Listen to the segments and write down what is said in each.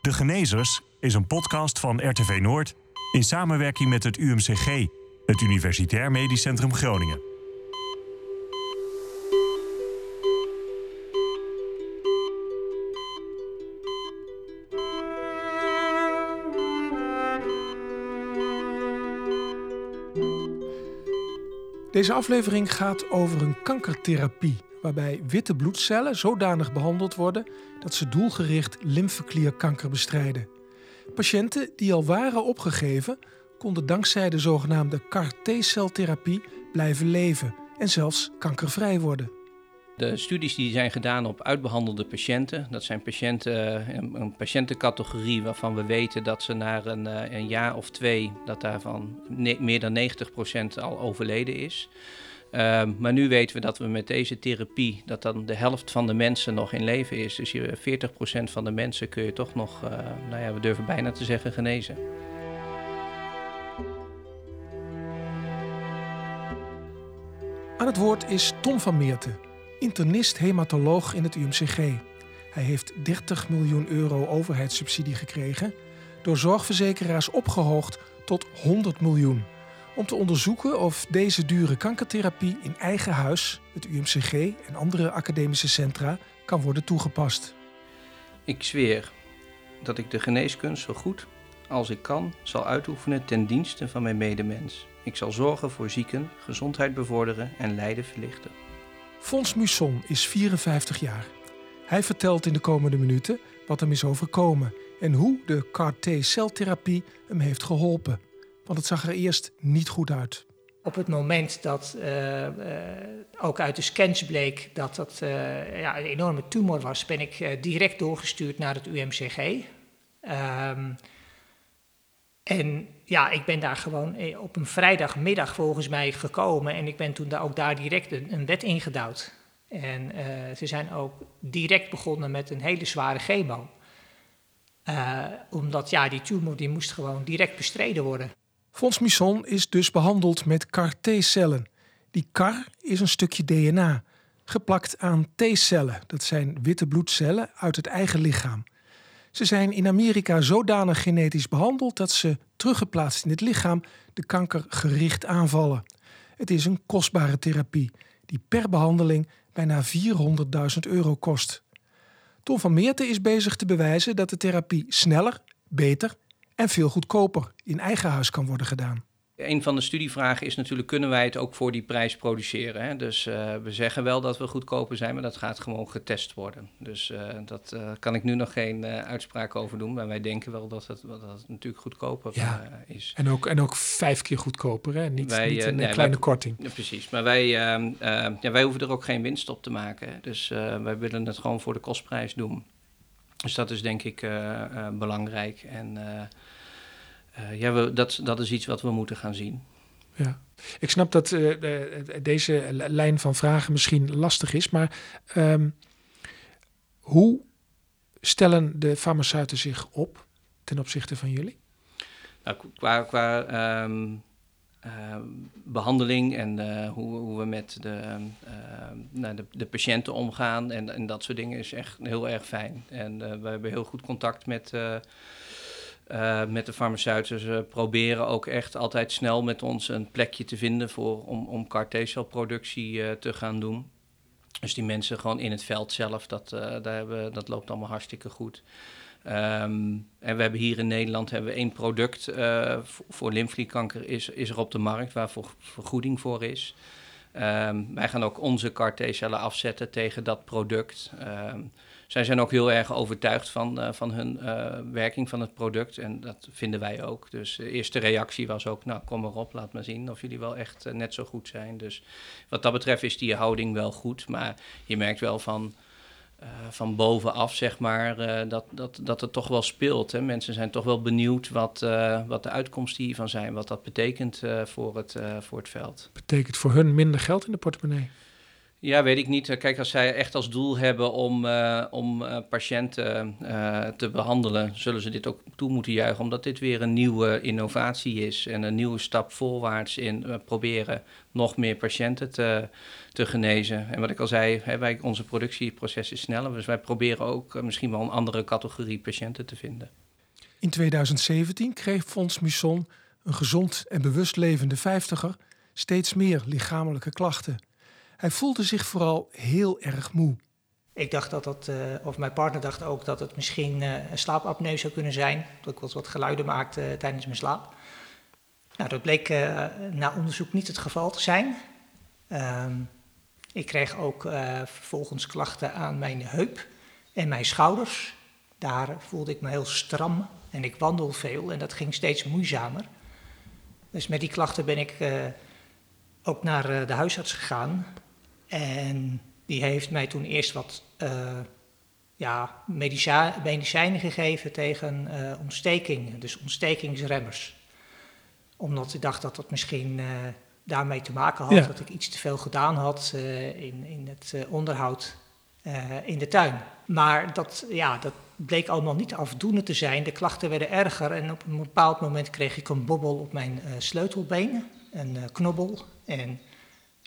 De Genezers is een podcast van RTV Noord in samenwerking met het UMCG, het Universitair Medisch Centrum Groningen. Deze aflevering gaat over een kankertherapie waarbij witte bloedcellen zodanig behandeld worden dat ze doelgericht lymfeklierkanker bestrijden. Patiënten die al waren opgegeven, konden dankzij de zogenaamde CAR-T-celtherapie blijven leven en zelfs kankervrij worden. De studies die zijn gedaan op uitbehandelde patiënten, dat zijn patiënten, een, patiëntencategorie waarvan we weten dat ze na een, eh, een jaar of twee, dat daarvan meer dan 90% al overleden is. Ehm, maar nu weten we dat we met deze therapie, dat dan de helft van de mensen nog in leven is. Dus je, 40% van de mensen kun je toch nog, uh, nou ja, we durven bijna te zeggen, genezen. Aan het woord is Tom van Meerten, internist-hematoloog in het UMCG. Hij heeft 30 miljoen euro overheidssubsidie gekregen, door zorgverzekeraars opgehoogd tot 100 miljoen om te onderzoeken of deze dure kankertherapie in eigen huis, het UMCG en andere academische centra kan worden toegepast. Ik zweer dat ik de geneeskunst zo goed als ik kan zal uitoefenen ten dienste van mijn medemens. Ik zal zorgen voor zieken, gezondheid bevorderen en lijden verlichten. Fons Musson is 54 jaar. Hij vertelt in de komende minuten wat hem is overkomen en hoe de CAR-T-celtherapie hem heeft geholpen. Want het zag er eerst niet goed uit. Op het moment dat uh, uh, ook uit de scans bleek dat dat uh, ja, een enorme tumor was, ben ik direct doorgestuurd naar het UMCG. Um, ehm, en ja, ik ben daar gewoon op een vrijdagmiddag volgens mij gekomen en ik ben toen daar ook daar direct een, een wet ingedouwd. En ze zijn ook direct begonnen met een hele zware chemo. omdat ja, die tumor die moest gewoon direct bestreden worden. Fons Misson is dus behandeld met CAR-T-cellen. Die CAR is een stukje DNA, geplakt aan T-cellen. Dat zijn witte bloedcellen uit het eigen lichaam. Ze zijn in Amerika zodanig genetisch behandeld dat ze teruggeplaatst in het lichaam de kanker gericht aanvallen. Het is een kostbare therapie die per behandeling bijna 400.000 euro kost. Tom van Meerten is bezig te bewijzen dat de therapie sneller, beter en veel goedkoper in eigen huis kan worden gedaan. Een van de studievragen is natuurlijk, kunnen wij het ook voor die prijs produceren? Hè? Dus uh, we zeggen wel dat we goedkoper zijn, maar dat gaat gewoon getest worden. Dus uh, dat uh, kan ik nu nog geen uitspraak over doen, maar wij denken wel dat het, dat het natuurlijk goedkoper ja. is. En ook, en ook vijf keer goedkoper, hè? Niet, wij, niet een nee, kleine wij, korting. Ja, precies, maar wij, ehm, ja, wij hoeven er ook geen winst op te maken. Dus wij willen het gewoon voor de kostprijs doen. Dus dat is denk ik belangrijk en... Uh, ja, we, dat, dat is iets wat we moeten gaan zien. Ja, ik snap dat uh, deze lijn van vragen misschien lastig is, maar um, hoe stellen de farmaceuten zich op ten opzichte van jullie? Nou, qua, qua um, uh, behandeling en uh, hoe, hoe, we met de, uh, de, de, patiënten omgaan en, en, dat soort dingen is echt heel erg fijn. En we hebben heel goed contact met met de farmaceuten. Ze proberen ook echt altijd snel met ons een plekje te vinden voor, om, om CAR-T-celproductie uh, te gaan doen. Dus die mensen gewoon in het veld zelf, dat, daar hebben, dat loopt allemaal hartstikke goed. Um, en we hebben hier in Nederland hebben we één product voor lymfeklierkanker is, is er op de markt waar vergoeding voor is. Um, wij gaan ook onze CAR-T-cellen afzetten tegen dat product. Um, zij zijn ook heel erg overtuigd van, uh, van hun uh, werking van het product. En dat vinden wij ook. Dus de eerste reactie was ook, nou kom maar op, laat maar zien of jullie wel echt net zo goed zijn. Dus wat dat betreft is die houding wel goed. Maar je merkt wel van, van bovenaf, zeg maar, dat, dat, dat het toch wel speelt. Hè. Mensen zijn toch wel benieuwd wat, wat de uitkomsten hiervan zijn. Wat dat betekent voor, het, voor het veld. Betekent voor hun minder geld in de portemonnee? Ja, weet ik niet. Kijk, als zij echt als doel hebben om, uh, om uh, patiënten uh, te behandelen, zullen ze dit ook toe moeten juichen, omdat dit weer een nieuwe innovatie is en een nieuwe stap voorwaarts in proberen nog meer patiënten te, te genezen. En wat ik al zei, hè, wij, onze productieproces is sneller, dus wij proberen ook misschien wel een andere categorie patiënten te vinden. In 2017 kreeg Fons Muson, een gezond en bewust levende vijftiger, steeds meer lichamelijke klachten. Hij voelde zich vooral heel erg moe. Ik dacht dat dat, uh, of mijn partner dacht ook dat het misschien uh, een slaapapneu zou kunnen zijn. Dat ik wat, wat geluiden maakte uh, tijdens mijn slaap. Nou, dat bleek na onderzoek niet het geval te zijn. Ehm, ik kreeg ook vervolgens klachten aan mijn heup en mijn schouders. Daar voelde ik me heel stram en ik wandel veel en dat ging steeds moeizamer. Dus met die klachten ben ik ook naar de huisarts gegaan. En die heeft mij toen eerst wat uh, ja, medicijnen gegeven tegen uh, ontsteking, dus ontstekingsremmers. Omdat ik dacht dat dat misschien uh, daarmee te maken had, ja. dat ik iets te veel gedaan had in, in het onderhoud in de tuin. Maar dat, ja, dat bleek allemaal niet afdoende te zijn. De klachten werden erger en op een bepaald moment kreeg ik een bobbel op mijn sleutelbeen, een knobbel. En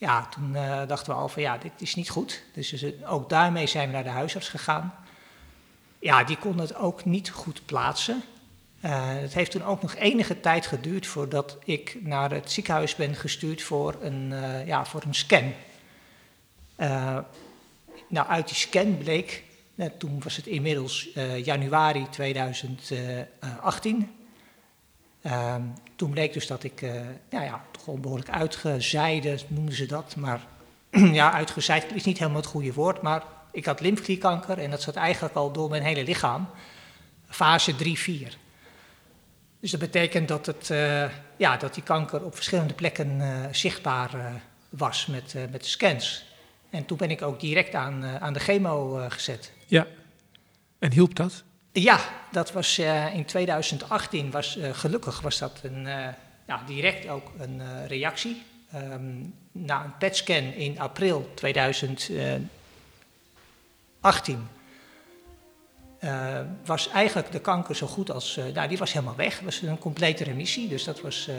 ja, toen uh, dachten we al van ja, dit is niet goed. Dus ook daarmee zijn we naar de huisarts gegaan. Ja, die kon het ook niet goed plaatsen. Uh, het heeft toen ook nog enige tijd geduurd voordat ik naar het ziekenhuis ben gestuurd voor een, uh, ja, voor een scan. nou, uit die scan bleek, toen was het inmiddels januari 2018. Ehm, toen bleek dus dat ik uh, nou ja, toch wel behoorlijk uitgezaaide, noemden ze dat. Maar ja, uitgezaaid is niet helemaal het goede woord. Maar ik had lymfklierkanker en dat zat eigenlijk al door mijn hele lichaam. Fase 3-4. Dus dat betekent dat, het, uh, ja, dat die kanker op verschillende plekken uh, zichtbaar was met, met de scans. En toen ben ik ook direct aan, aan de chemo gezet. Ja, en hielp dat? Ja, dat was uh, in 2018, was, uh, gelukkig was dat een, ja, direct ook een reactie. Um, na een PET-scan in april 2018 was eigenlijk de kanker zo goed als, nou die was helemaal weg, was een complete remissie, dus dat was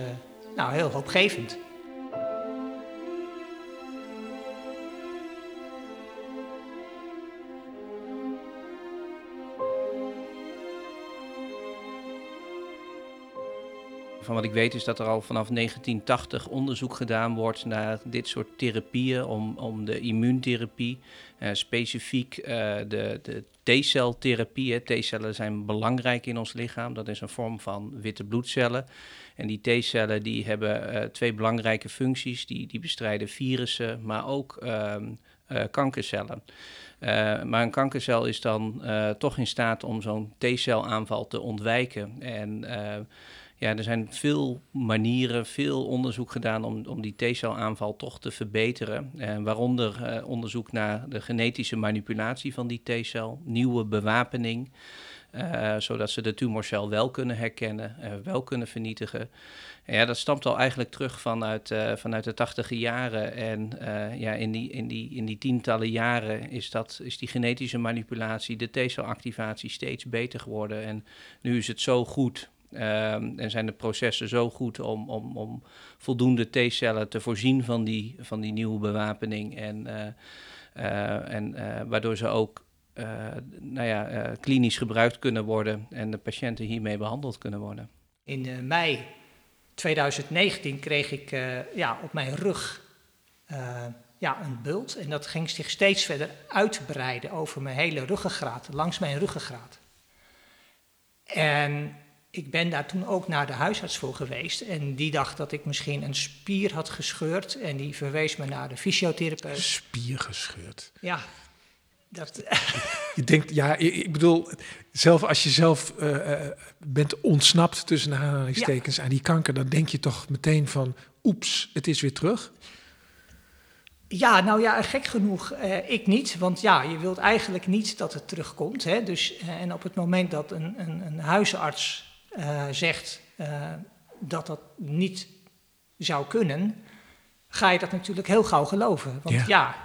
nou, heel hoopgevend. Van wat ik weet is dat er al vanaf 1980 onderzoek gedaan wordt naar dit soort therapieën om, om de immuuntherapie, uh, specifiek uh, de, de T-celtherapie. T-cellen zijn belangrijk in ons lichaam. Dat is een vorm van witte bloedcellen. En die T-cellen die hebben uh, twee belangrijke functies. Die, die bestrijden virussen, maar ook ehm, kankercellen. maar een kankercel is dan toch in staat om zo'n T-celaanval te ontwijken. En ja, er zijn veel manieren, veel onderzoek gedaan om, om die T-celaanval toch te verbeteren. Eh, waaronder eh, onderzoek naar de genetische manipulatie van die T-cel, nieuwe bewapening. Uh, zodat ze de tumorcel wel kunnen herkennen, uh, wel kunnen vernietigen. En ja, dat stamt al eigenlijk terug vanuit, uh, vanuit de tachtige jaren. En ja, in, die, in, die, in die tientallen jaren is, dat, is die genetische manipulatie, de T-celactivatie steeds beter geworden. En nu is het zo goed Um, en zijn de processen zo goed om, om, om voldoende T-cellen te voorzien van die, van die nieuwe bewapening. En, uh, uh, en uh, waardoor ze ook nou ja, klinisch gebruikt kunnen worden en de patiënten hiermee behandeld kunnen worden. In mei 2019 kreeg ik ja, op mijn rug ja, een bult. En dat ging zich steeds verder uitbreiden over mijn hele ruggengraat, langs mijn ruggengraat. En ik ben daar toen ook naar de huisarts voor geweest. En die dacht dat ik misschien een spier had gescheurd. En die verwees me naar de fysiotherapeut. Spier gescheurd? Ja. Dat... Je denkt, ja, ik bedoel, zelf als je zelf uh, bent ontsnapt tussen aanhalingstekens ja. aan die kanker, dan denk je toch meteen van, oeps, het is weer terug. Ja, nou ja, gek genoeg, eh, ik niet. Want ja, je wilt eigenlijk niet dat het terugkomt. Hè? Dus, eh, en op het moment dat een, een, een huisarts uh, zegt uh, dat dat niet zou kunnen, ga je dat natuurlijk heel gauw geloven. Want ja, ja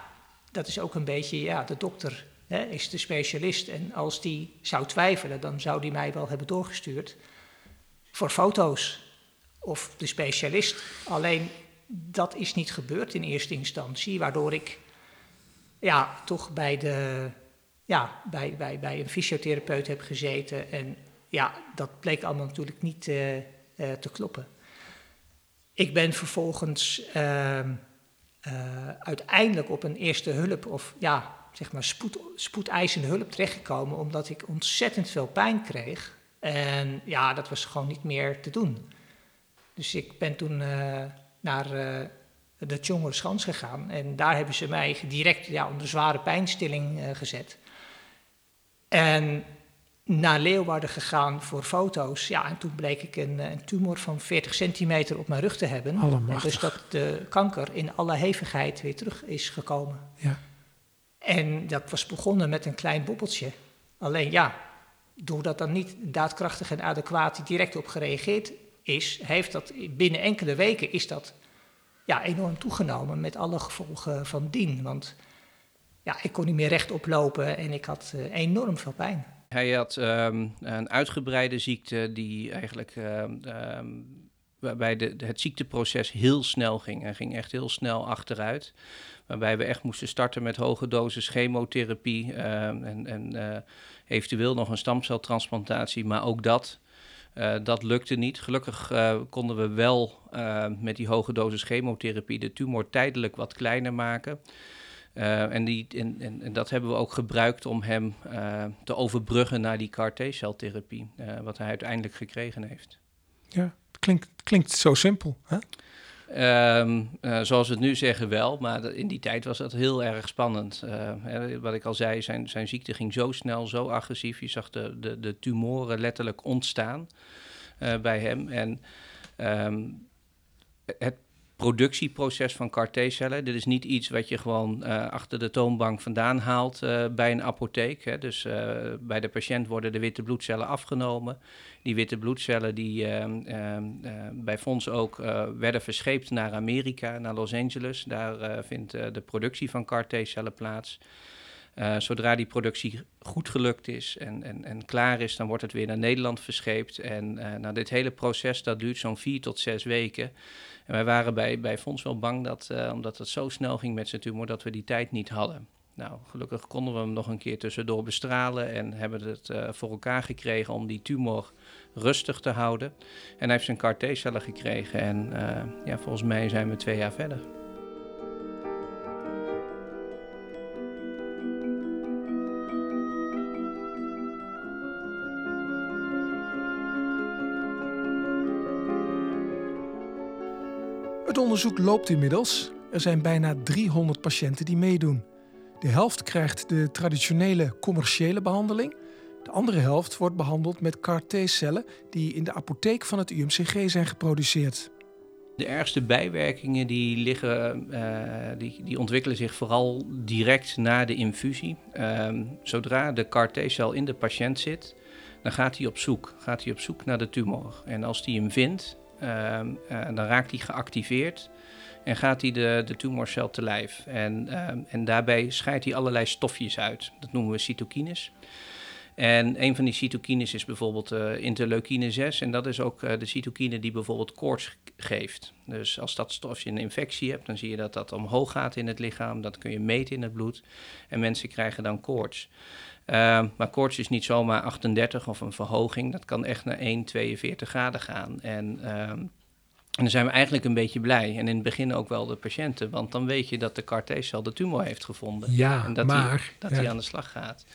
dat is ook een beetje, ja, de dokter hè, is de specialist. En als die zou twijfelen, dan zou die mij wel hebben doorgestuurd voor foto's of de specialist. Alleen dat is niet gebeurd in eerste instantie, waardoor ik ja, toch bij, de, ja, bij, bij, bij een fysiotherapeut heb gezeten. En ja, dat bleek allemaal natuurlijk niet uh, uh, te kloppen. Ik ben vervolgens uh, uiteindelijk op een eerste hulp, of ja, zeg maar spoed, spoedeisende hulp terechtgekomen, omdat ik ontzettend veel pijn kreeg. En ja, dat was gewoon niet meer te doen. Dus ik ben toen naar de Tjongerschans gegaan. En daar hebben ze mij direct ja, onder zware pijnstilling gezet. En naar Leeuwarden gegaan voor foto's. Ja, en toen bleek ik een, een tumor van 40 centimeter op mijn rug te hebben. Dus dat de kanker in alle hevigheid weer terug is gekomen. Ja. En dat was begonnen met een klein bobbeltje. Alleen ja, doordat dan niet daadkrachtig en adequaat direct op gereageerd is, heeft dat binnen enkele weken is dat ja, enorm toegenomen met alle gevolgen van dien. Want ja, ik kon niet meer rechtop lopen en ik had uh, enorm veel pijn. Hij had um, een uitgebreide ziekte die eigenlijk uh, um, waarbij de, het ziekteproces heel snel ging. En ging echt heel snel achteruit. Waarbij we echt moesten starten met hoge dosis chemotherapie en, en uh, eventueel nog een stamceltransplantatie. Maar ook dat uh, dat lukte niet. Gelukkig uh, konden we wel met die hoge dosis chemotherapie de tumor tijdelijk wat kleiner maken. En, die, en, en, en, dat hebben we ook gebruikt om hem te overbruggen naar die CAR-T-celtherapie, wat hij uiteindelijk gekregen heeft. Ja, klinkt, klinkt zo simpel. Hè? Um, uh, zoals we het nu zeggen wel, maar in die tijd was dat heel erg spannend. Wat ik al zei, zijn, zijn ziekte ging zo snel, zo agressief. Je zag de, de, de tumoren letterlijk ontstaan bij hem. En um, het productieproces van CAR-T-cellen. Dit is niet iets wat je gewoon uh, achter de toonbank vandaan haalt uh, bij een apotheek. Hè. Dus uh, bij de patiënt worden de witte bloedcellen afgenomen. Die witte bloedcellen die ehm, ehm, bij Fonds ook werden verscheept naar Amerika, naar Los Angeles. Daar vindt de productie van CAR-T-cellen plaats. Zodra die productie goed gelukt is en, en, en klaar is, dan wordt het weer naar Nederland verscheept. En nou, dit hele proces dat duurt zo'n vier tot zes weken. En wij waren bij, bij wel bang dat, uh, omdat het zo snel ging met zijn tumor, dat we die tijd niet hadden. Nou, gelukkig konden we hem nog een keer tussendoor bestralen en hebben het voor elkaar gekregen om die tumor rustig te houden. En hij heeft zijn CAR-T-cellen gekregen en ja, volgens mij zijn we twee jaar verder. Onderzoek loopt inmiddels. Er zijn bijna 300 patiënten die meedoen. De helft krijgt de traditionele commerciële behandeling. De andere helft wordt behandeld met CAR-T-cellen die in de apotheek van het UMCG zijn geproduceerd. De ergste bijwerkingen die, liggen, uh, die, die ontwikkelen zich vooral direct na de infusie. Uh, zodra de CAR-T-cel in de patiënt zit, dan gaat hij op zoek. Gaat hij op zoek naar de tumor. En als hij hem vindt, dan raakt hij geactiveerd en gaat hij de, de tumorcel te lijf. En, uh, en daarbij scheidt hij allerlei stofjes uit. Dat noemen we cytokines. En een van die cytokines is bijvoorbeeld uh, interleukine 6. En dat is ook uh, de cytokine die bijvoorbeeld koorts geeft. Dus als dat stofje een infectie hebt, dan zie je dat dat omhoog gaat in het lichaam. Dat kun je meten in het bloed. En mensen krijgen dan koorts. Uh, maar koorts is niet zomaar 38 of een verhoging. Dat kan echt naar 1, 42 graden gaan. En, uh, en dan zijn we eigenlijk een beetje blij. En in het begin ook wel de patiënten. Want dan weet je dat de CAR-T-cel de tumor heeft gevonden. Ja, en dat maar... Die, dat ja. die aan de slag gaat.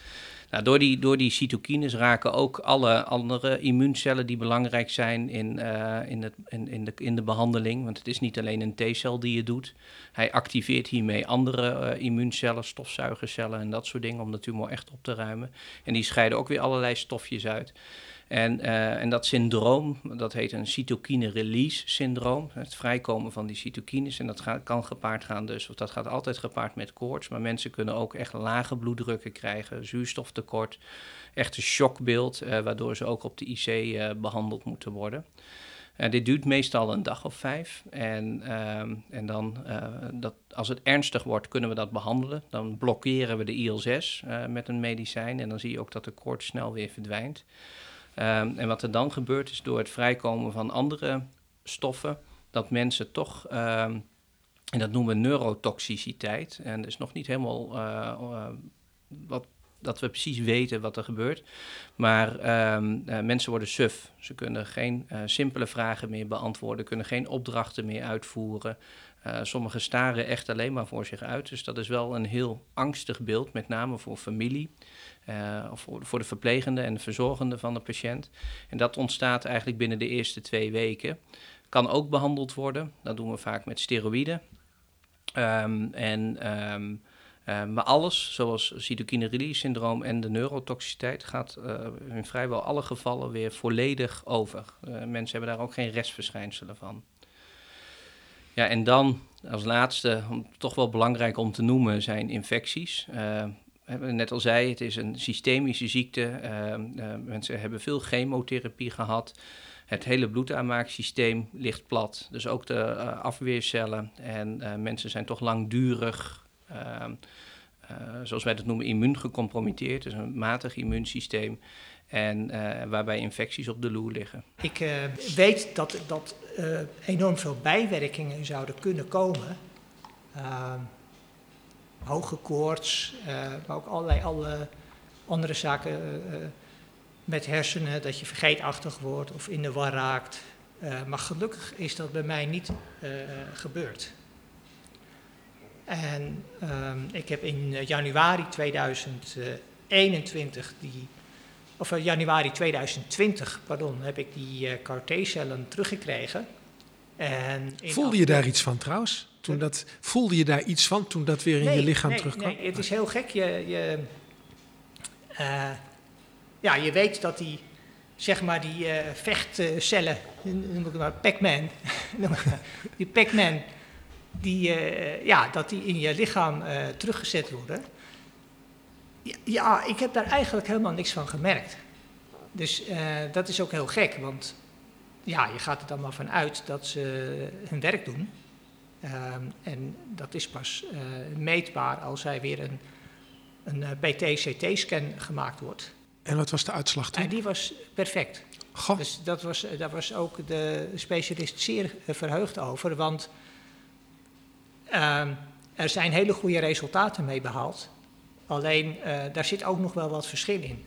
Nou, door, die, door die cytokines raken ook alle andere immuuncellen die belangrijk zijn in, uh, in, het, in, in, de, in de behandeling. Want het is niet alleen een T-cel die je doet. Hij activeert hiermee andere uh, immuuncellen, stofzuigercellen en dat soort dingen om de tumor echt op te ruimen. En die scheiden ook weer allerlei stofjes uit. En, uh, en dat syndroom, dat heet een cytokine release syndroom. Het vrijkomen van die cytokines. En dat gaat, kan gepaard gaan dus, of dat gaat altijd gepaard met koorts. Maar mensen kunnen ook echt lage bloeddrukken krijgen, zuurstoftekort. Echt een shockbeeld, uh, waardoor ze ook op de IC uh, behandeld moeten worden. Uh, dit duurt meestal een dag of vijf. En, ehm, en dan, dat, als het ernstig wordt, kunnen we dat behandelen. Dan blokkeren we de IL-6 uh, met een medicijn. En dan zie je ook dat de koorts snel weer verdwijnt. Um, en wat er dan gebeurt, is door het vrijkomen van andere stoffen, dat mensen toch. Um, en dat noemen we neurotoxiciteit. En dat is nog niet helemaal wat dat we precies weten wat er gebeurt. Maar um, uh, mensen worden suf. Ze kunnen geen uh, simpele vragen meer beantwoorden, kunnen geen opdrachten meer uitvoeren. Uh, sommigen staren echt alleen maar voor zich uit. Dus dat is wel een heel angstig beeld, met name voor familie. of voor, voor de verplegende en de verzorgende van de patiënt. En dat ontstaat eigenlijk binnen de eerste twee weken. Kan ook behandeld worden. Dat doen we vaak met steroïden. Um, en um, uh, maar alles, zoals cytokine release syndroom en de neurotoxiciteit, gaat uh, in vrijwel alle gevallen weer volledig over. Uh, mensen hebben daar ook geen restverschijnselen van. Ja, en dan als laatste, toch wel belangrijk om te noemen, zijn infecties. net al zei, het is een systemische ziekte. mensen hebben veel chemotherapie gehad. Het hele bloedaanmaaksysteem ligt plat. Dus ook de afweercellen. En mensen zijn toch langdurig zoals wij dat noemen, immuungecompromitteerd, dus een matig immuunsysteem. En uh, waarbij infecties op de loer liggen. Ik uh, weet dat, dat enorm veel bijwerkingen zouden kunnen komen. Ehm, hoge koorts, maar ook allerlei alle andere zaken met hersenen, dat je vergeetachtig wordt of in de war raakt. maar gelukkig is dat bij mij niet gebeurd. En um, ik heb in eh, januari 2021 die, of uh, januari 2020, pardon, heb ik die uh, CAR-T-cellen teruggekregen. En voelde je daar iets van trouwens? Toen dat, voelde je daar iets van toen dat weer in nee, je lichaam nee, terugkwam? Nee, het is heel gek. Je, je, uh, ja, je weet dat die, zeg maar, die vechtcellen, noem ik maar Pac-Man, die Pac-Man, die, uh, ja, dat die in je lichaam uh, teruggezet worden. Ja, ik heb daar eigenlijk helemaal niks van gemerkt. Dus uh, dat is ook heel gek, want ja, je gaat er dan maar van uit dat ze hun werk doen. Um, en dat is pas meetbaar als hij weer een, een PT-CT-scan gemaakt wordt. En wat was de uitslag toen? En die was perfect. Goh. Dus dat was, daar was ook de specialist zeer verheugd over, want er zijn hele goede resultaten mee behaald. Alleen uh, daar zit ook nog wel wat verschil in.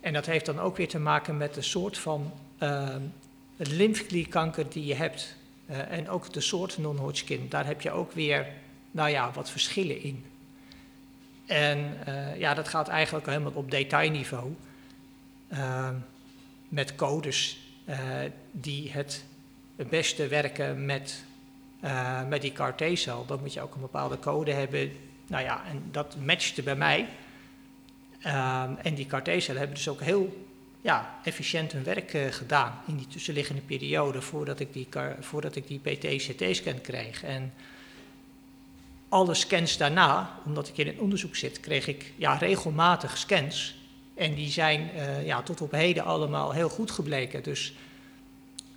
En dat heeft dan ook weer te maken met de soort van uh, lymfeklierkanker die je hebt. Uh, en ook de soort non-Hodgkin. Daar heb je ook weer, nou ja, wat verschillen in. En ja, dat gaat eigenlijk helemaal op detailniveau. Ehm, met codes die het beste werken met uh, met die CAR-T-cel, dan moet je ook een bepaalde code hebben. Nou ja, en dat matchte bij mij. Uh, en die CAR-T-cellen hebben dus ook heel ja, efficiënt hun werk uh, gedaan in die tussenliggende periode voordat ik die, voordat ik die PT-CT-scan kreeg. En alle scans daarna, omdat ik in het onderzoek zit, kreeg ik ja, regelmatig scans. En die zijn ja, tot op heden allemaal heel goed gebleken. Dus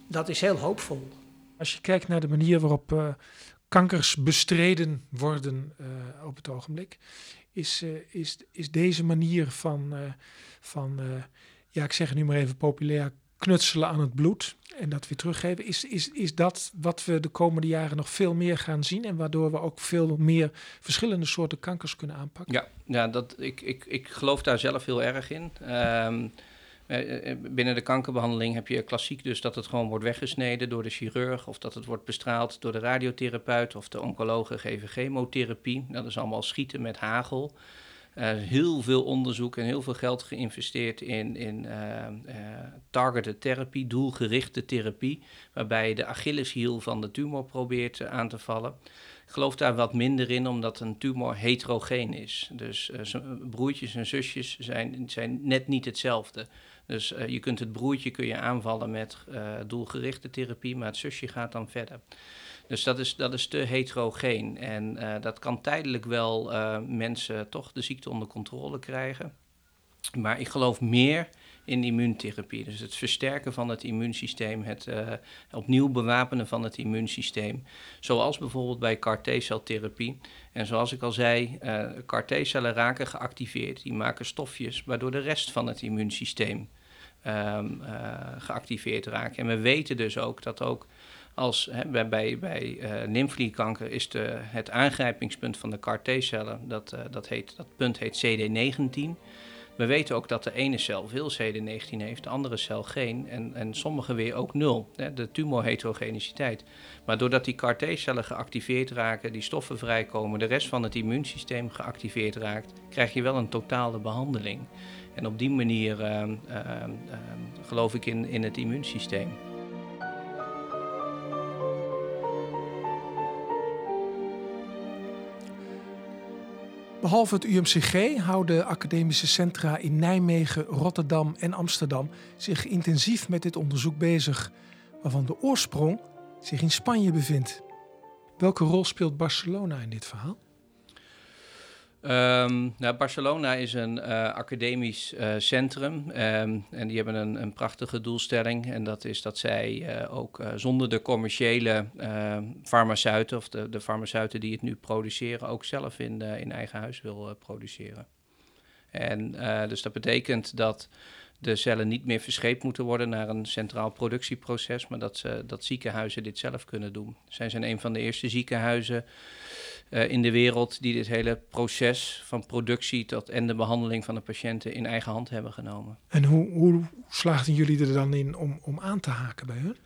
dat is heel hoopvol. Als je kijkt naar de manier waarop uh, kankers bestreden worden uh, op het ogenblik, is, uh, is, is deze manier van, van ja, ik zeg het nu maar even populair, knutselen aan het bloed en dat weer teruggeven, is, is, is dat wat we de komende jaren nog veel meer gaan zien en waardoor we ook veel meer verschillende soorten kankers kunnen aanpakken? Ja, ja dat, ik, ik, ik geloof daar zelf heel erg in. Uh, binnen de kankerbehandeling heb je klassiek dus dat het gewoon wordt weggesneden door de chirurg... of dat het wordt bestraald door de radiotherapeut of de oncologen geven chemotherapie. Dat is allemaal schieten met hagel. Uh, heel veel onderzoek en heel veel geld geïnvesteerd in, in targeted therapie, doelgerichte therapie... waarbij je de Achilleshiel van de tumor probeert aan te vallen... Ik geloof daar wat minder in, omdat een tumor heterogeen is. Dus broertjes en zusjes zijn, zijn net niet hetzelfde. Dus uh, je kunt het broertje kun je aanvallen met uh, doelgerichte therapie, maar het zusje gaat dan verder. Dus dat is, dat is te heterogeen. En uh, dat kan tijdelijk wel mensen toch de ziekte onder controle krijgen. Maar ik geloof meer in immuuntherapie. Dus het versterken van het immuunsysteem, het uh, opnieuw bewapenen van het immuunsysteem. Zoals bijvoorbeeld bij CAR-T-celtherapie. En zoals ik al zei, uh, CAR-T-cellen raken geactiveerd. Die maken stofjes waardoor de rest van het immuunsysteem um, uh, geactiveerd raakt. En we weten dus ook dat ook als hè, bij, bij, bij uh, is de, het aangrijpingspunt van de CAR-T-cellen, dat, uh, dat, heet, dat punt heet CD19. We weten ook dat de ene cel veel CD19 heeft, de andere cel geen. En, en sommige weer ook nul, hè, de tumorheterogeniciteit. Maar doordat die CAR-T-cellen geactiveerd raken, die stoffen vrijkomen, de rest van het immuunsysteem geactiveerd raakt, krijg je wel een totale behandeling. En op die manier uh, uh, geloof ik in, in het immuunsysteem. Behalve het UMCG houden academische centra in Nijmegen, Rotterdam en Amsterdam zich intensief met dit onderzoek bezig, waarvan de oorsprong zich in Spanje bevindt. Welke rol speelt Barcelona in dit verhaal? Um, nou, Barcelona is een uh, academisch uh, centrum um, en die hebben een, een, prachtige doelstelling. En dat is dat zij uh, ook zonder de commerciële farmaceuten of de, de farmaceuten die het nu produceren, ook zelf in, in eigen huis wil produceren. En dus dat betekent dat de cellen niet meer verscheept moeten worden naar een centraal productieproces, maar dat, ze, dat ziekenhuizen dit zelf kunnen doen. Zij zijn een van de eerste ziekenhuizen uh, in de wereld die dit hele proces van productie tot en de behandeling van de patiënten in eigen hand hebben genomen. En hoe, hoe slaagden jullie er dan in om, om aan te haken bij hun?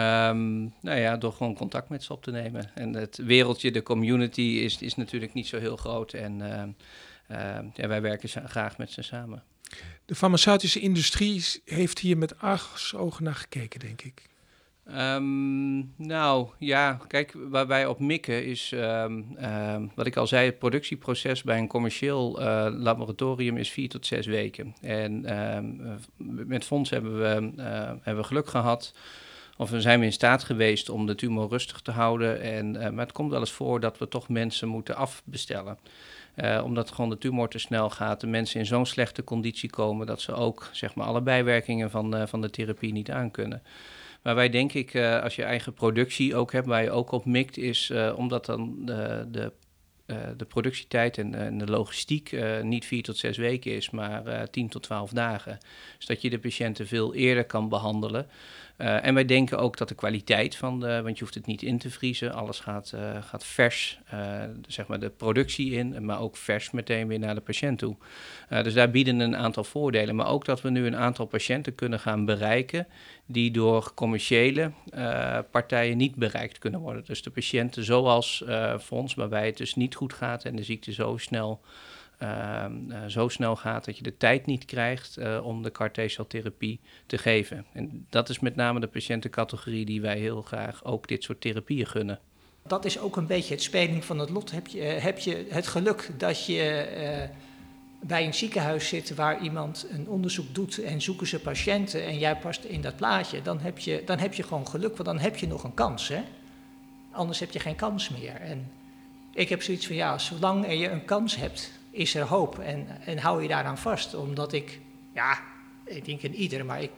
Um, nou ja, door gewoon contact met ze op te nemen. En het wereldje, de community, is, is natuurlijk niet zo heel groot. En uh, uh, ja, wij werken graag met ze samen. De farmaceutische industrie heeft hier met argusogen naar gekeken, denk ik. Um, nou ja, kijk, waar wij op mikken is, um, um, wat ik al zei, het productieproces bij een commercieel uh, laboratorium is vier tot zes weken. En met Fonds hebben we, uh, hebben we geluk gehad, of we zijn we in staat geweest om de tumor rustig te houden. En, maar het komt wel eens voor dat we toch mensen moeten afbestellen. Omdat gewoon de tumor te snel gaat, de mensen in zo'n slechte conditie komen dat ze ook zeg maar, alle bijwerkingen van, van de therapie niet aankunnen. Maar wij denk ik, uh, als je eigen productie ook hebt, waar je ook op mikt, is omdat dan de, de de productietijd en, de logistiek niet vier tot zes weken is, maar tien tot twaalf dagen. Dus dat je de patiënten veel eerder kan behandelen. Uh, en wij denken ook dat de kwaliteit van de, want je hoeft het niet in te vriezen, alles gaat, uh, gaat vers, uh, zeg maar de productie in, maar ook vers meteen weer naar de patiënt toe. dus daar bieden een aantal voordelen, maar ook dat we nu een aantal patiënten kunnen gaan bereiken die door commerciële partijen niet bereikt kunnen worden. Dus de patiënten zoals voor ons, waarbij het dus niet goed gaat en de ziekte zo snel uh, uh, zo snel gaat dat je de tijd niet krijgt uh, om de CAR-T-celtherapie te geven. En dat is met name de patiëntencategorie die wij heel graag ook dit soort therapieën gunnen. Dat is ook een beetje het speling van het lot. Heb je, heb je het geluk dat je bij een ziekenhuis zit waar iemand een onderzoek doet en zoeken ze patiënten en jij past in dat plaatje, dan heb je, dan heb je gewoon geluk, want dan heb je nog een kans. Hè? Anders heb je geen kans meer. En ik heb zoiets van ja, zolang je een kans hebt, is er hoop. En, en hou je daaraan vast. Omdat ik, ja, ik denk in ieder, maar ik,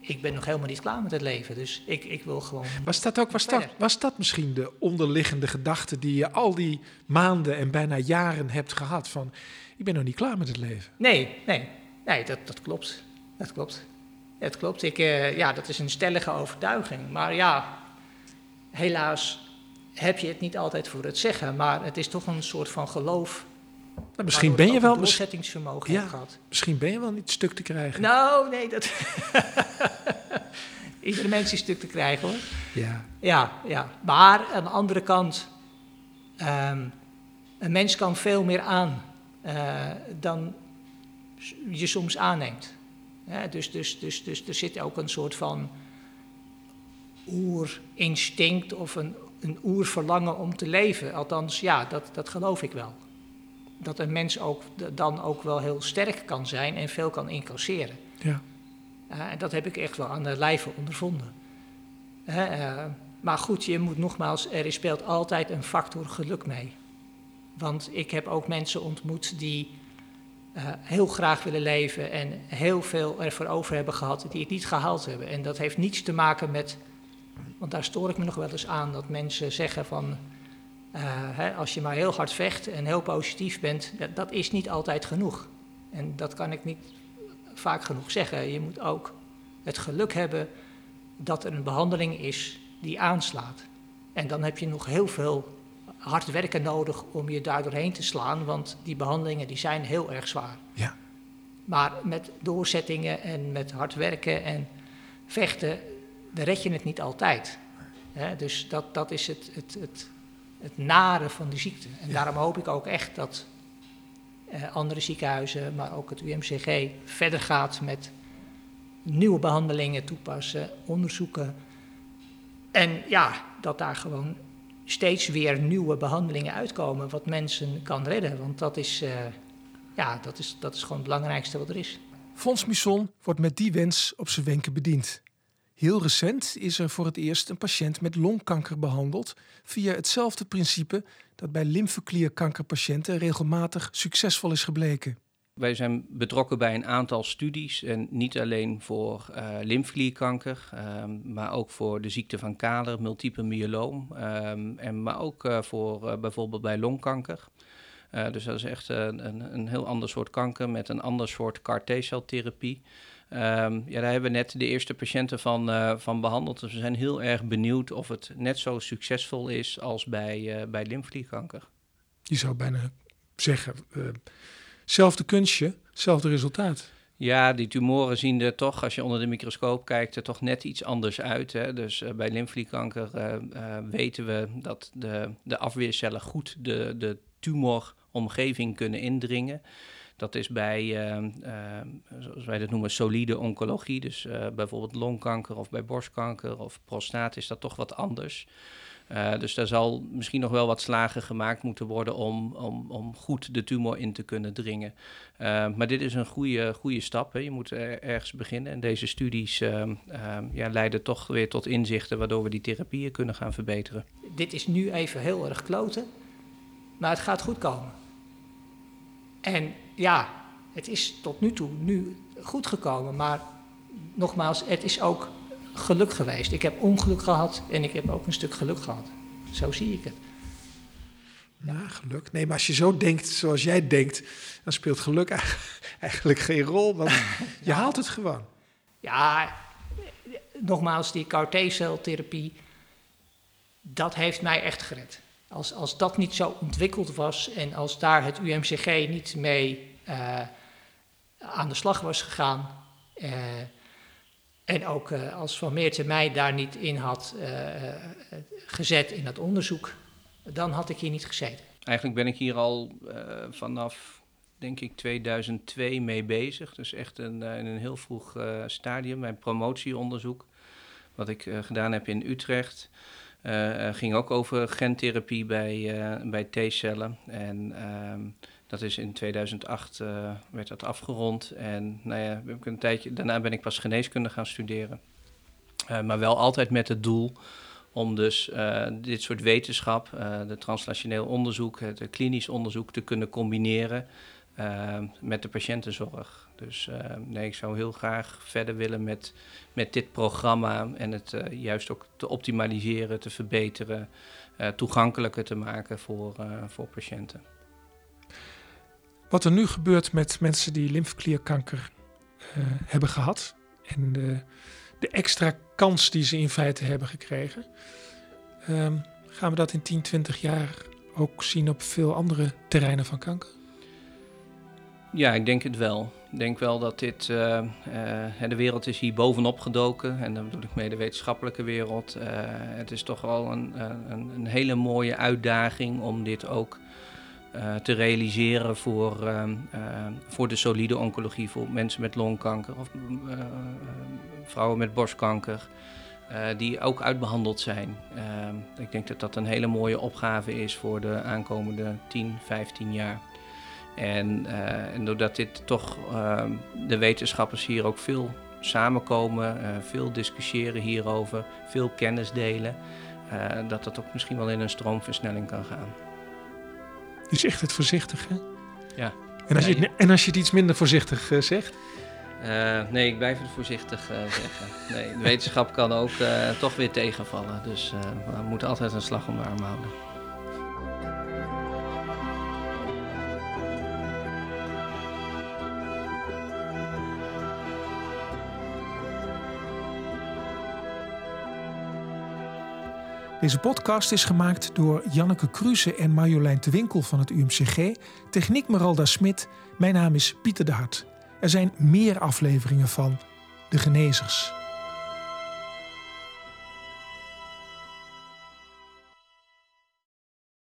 ik ben nog helemaal niet klaar met het leven. Dus ik, ik wil gewoon. Was dat ook, was dat, was dat misschien de onderliggende gedachte die je al die maanden en bijna jaren hebt gehad? Van ik ben nog niet klaar met het leven. Nee, nee, nee, dat, dat klopt. Dat klopt. Het klopt. Ik, uh, ja, dat is een stellige overtuiging. Maar ja, helaas heb je het niet altijd voor het zeggen. Maar het is toch een soort van geloof nou, misschien ben je wel. doorzettingsvermogen ja, gehad. Misschien ben je wel niet stuk te krijgen. Nou, nee, dat. Iedere mens is stuk te krijgen hoor. Ja. Ja, ja. Maar aan de andere kant, um, een mens kan veel meer aan uh, dan je soms aanneemt. Ja, dus, dus, dus, dus er zit ook een soort van oerinstinct of een, een oerverlangen om te leven. Althans, ja, dat, dat geloof ik wel dat een mens ook dan ook wel heel sterk kan zijn en veel kan incasseren. Ja. Uh, en dat heb ik echt wel aan de lijve ondervonden. Uh, maar goed, je moet nogmaals, er speelt altijd een factor geluk mee. Want ik heb ook mensen ontmoet die heel graag willen leven en heel veel ervoor over hebben gehad die het niet gehaald hebben. En dat heeft niets te maken met, want daar stoor ik me nog wel eens aan, dat mensen zeggen van hè, als je maar heel hard vecht en heel positief bent, dat, dat is niet altijd genoeg. En dat kan ik niet vaak genoeg zeggen. Je moet ook het geluk hebben dat er een behandeling is die aanslaat. En dan heb je nog heel veel hard werken nodig om je daar doorheen te slaan, want die behandelingen die zijn heel erg zwaar. Ja. Maar met doorzettingen en met hard werken en vechten, dan red je het niet altijd. dus dat, dat is het, het, het, het nare van die ziekte. En daarom hoop ik ook echt dat eh, andere ziekenhuizen, maar ook het UMCG, verder gaat met nieuwe behandelingen toepassen, onderzoeken. En ja, dat daar gewoon steeds weer nieuwe behandelingen uitkomen wat mensen kan redden. Want dat is, uh, ja, dat is, dat is gewoon het belangrijkste wat er is. Fons Misson wordt met die wens op zijn wenken bediend. Heel recent is er voor het eerst een patiënt met longkanker behandeld via hetzelfde principe dat bij lymfeklierkankerpatiënten regelmatig succesvol is gebleken. Wij zijn betrokken bij een aantal studies en niet alleen voor uh, maar ook voor de ziekte van Kaler, multiple myeloom, um, en, maar ook uh, voor uh, bijvoorbeeld bij longkanker. dus dat is echt een, een heel ander soort kanker met een ander soort CAR T-celtherapie. Um, ja, daar hebben we net de eerste patiënten van, uh, van behandeld. Dus we zijn heel erg benieuwd of het net zo succesvol is als bij, uh, bij. Je zou bijna zeggen, uh, zelfde kunstje, hetzelfde resultaat. Ja, die tumoren zien er toch, als je onder de microscoop kijkt, er toch net iets anders uit. Hè? Dus uh, bij lymfeklierkanker uh, uh, weten we dat de, de afweercellen goed de, de tumoromgeving kunnen indringen. Dat is bij, uh, uh, zoals wij dat noemen, solide oncologie. Dus uh, bijvoorbeeld longkanker of bij borstkanker of prostaat is dat toch wat anders. dus daar zal misschien nog wel wat slagen gemaakt moeten worden om, om, om goed de tumor in te kunnen dringen. maar dit is een goede, goede stap. Hè. Je moet er ergens beginnen. En deze studies ehm, ehm, ja, leiden toch weer tot inzichten waardoor we die therapieën kunnen gaan verbeteren. Dit is nu even heel erg kloten, maar het gaat goed komen. En ja, het is tot nu toe nu goed gekomen, maar nogmaals, het is ook geluk geweest. Ik heb ongeluk gehad en ik heb ook een stuk geluk gehad. Zo zie ik het. Ja, geluk. Nee, maar als je zo denkt zoals jij denkt, dan speelt geluk eigenlijk geen rol, want je haalt het gewoon. Ja, nogmaals, die CAR T-celtherapie, dat heeft mij echt gered. Als, als dat niet zo ontwikkeld was en als daar het UMCG niet mee uh, aan de slag was gegaan. Uh, en ook uh, als Van Meertje mij daar niet in had gezet in dat onderzoek, dan had ik hier niet gezeten. Eigenlijk ben ik hier al vanaf, denk ik, 2002 mee bezig. Dus echt een, in een heel vroeg stadium, mijn promotieonderzoek, wat ik gedaan heb in Utrecht. Uh, ging ook over gentherapie bij, uh, bij T-cellen. En uh, dat is in 2008 werd dat afgerond. En nou ja, een tijdje, daarna ben ik pas geneeskunde gaan studeren. maar wel altijd met het doel om dus dit soort wetenschap, de translationeel onderzoek, het klinisch onderzoek te kunnen combineren met de patiëntenzorg. Dus uh, nee, ik zou heel graag verder willen met, met dit programma en het uh, juist ook te optimaliseren, te verbeteren, uh, toegankelijker te maken voor, voor patiënten. Wat er nu gebeurt met mensen die lymfeklierkanker hebben gehad en de, de, extra kans die ze in feite hebben gekregen, ehm, gaan we dat in 10, 20 jaar ook zien op veel andere terreinen van kanker? Ja, ik denk het wel. Ik denk wel dat dit, uh, uh, de wereld is hier bovenop gedoken. En dan bedoel ik mee de wetenschappelijke wereld. Uh, het is toch wel een, een, een, hele mooie uitdaging om dit ook te realiseren voor, voor de solide oncologie. Voor mensen met longkanker of vrouwen met borstkanker. die ook uitbehandeld zijn. ik denk dat dat een hele mooie opgave is voor de aankomende 10, 15 jaar. En, uh, en doordat dit toch uh, de wetenschappers hier ook veel samenkomen, uh, veel discussiëren hierover, veel kennis delen, dat dat ook misschien wel in een stroomversnelling kan gaan. is echt het voorzichtige. Ja. En als, je, het, en als je het iets minder voorzichtig eh, zegt? Eh, nee, ik blijf het voorzichtig eh, zeggen. Nee, de wetenschap kan ook eh, toch weer tegenvallen. Dus eh, we moeten altijd een slag om de arm houden. Deze podcast is gemaakt door Janneke Kruse en Marjolein de Winkel van het UMCG. Techniek Meralda Smit. Mijn naam is Pieter de Hart. Er zijn meer afleveringen van De Genezers.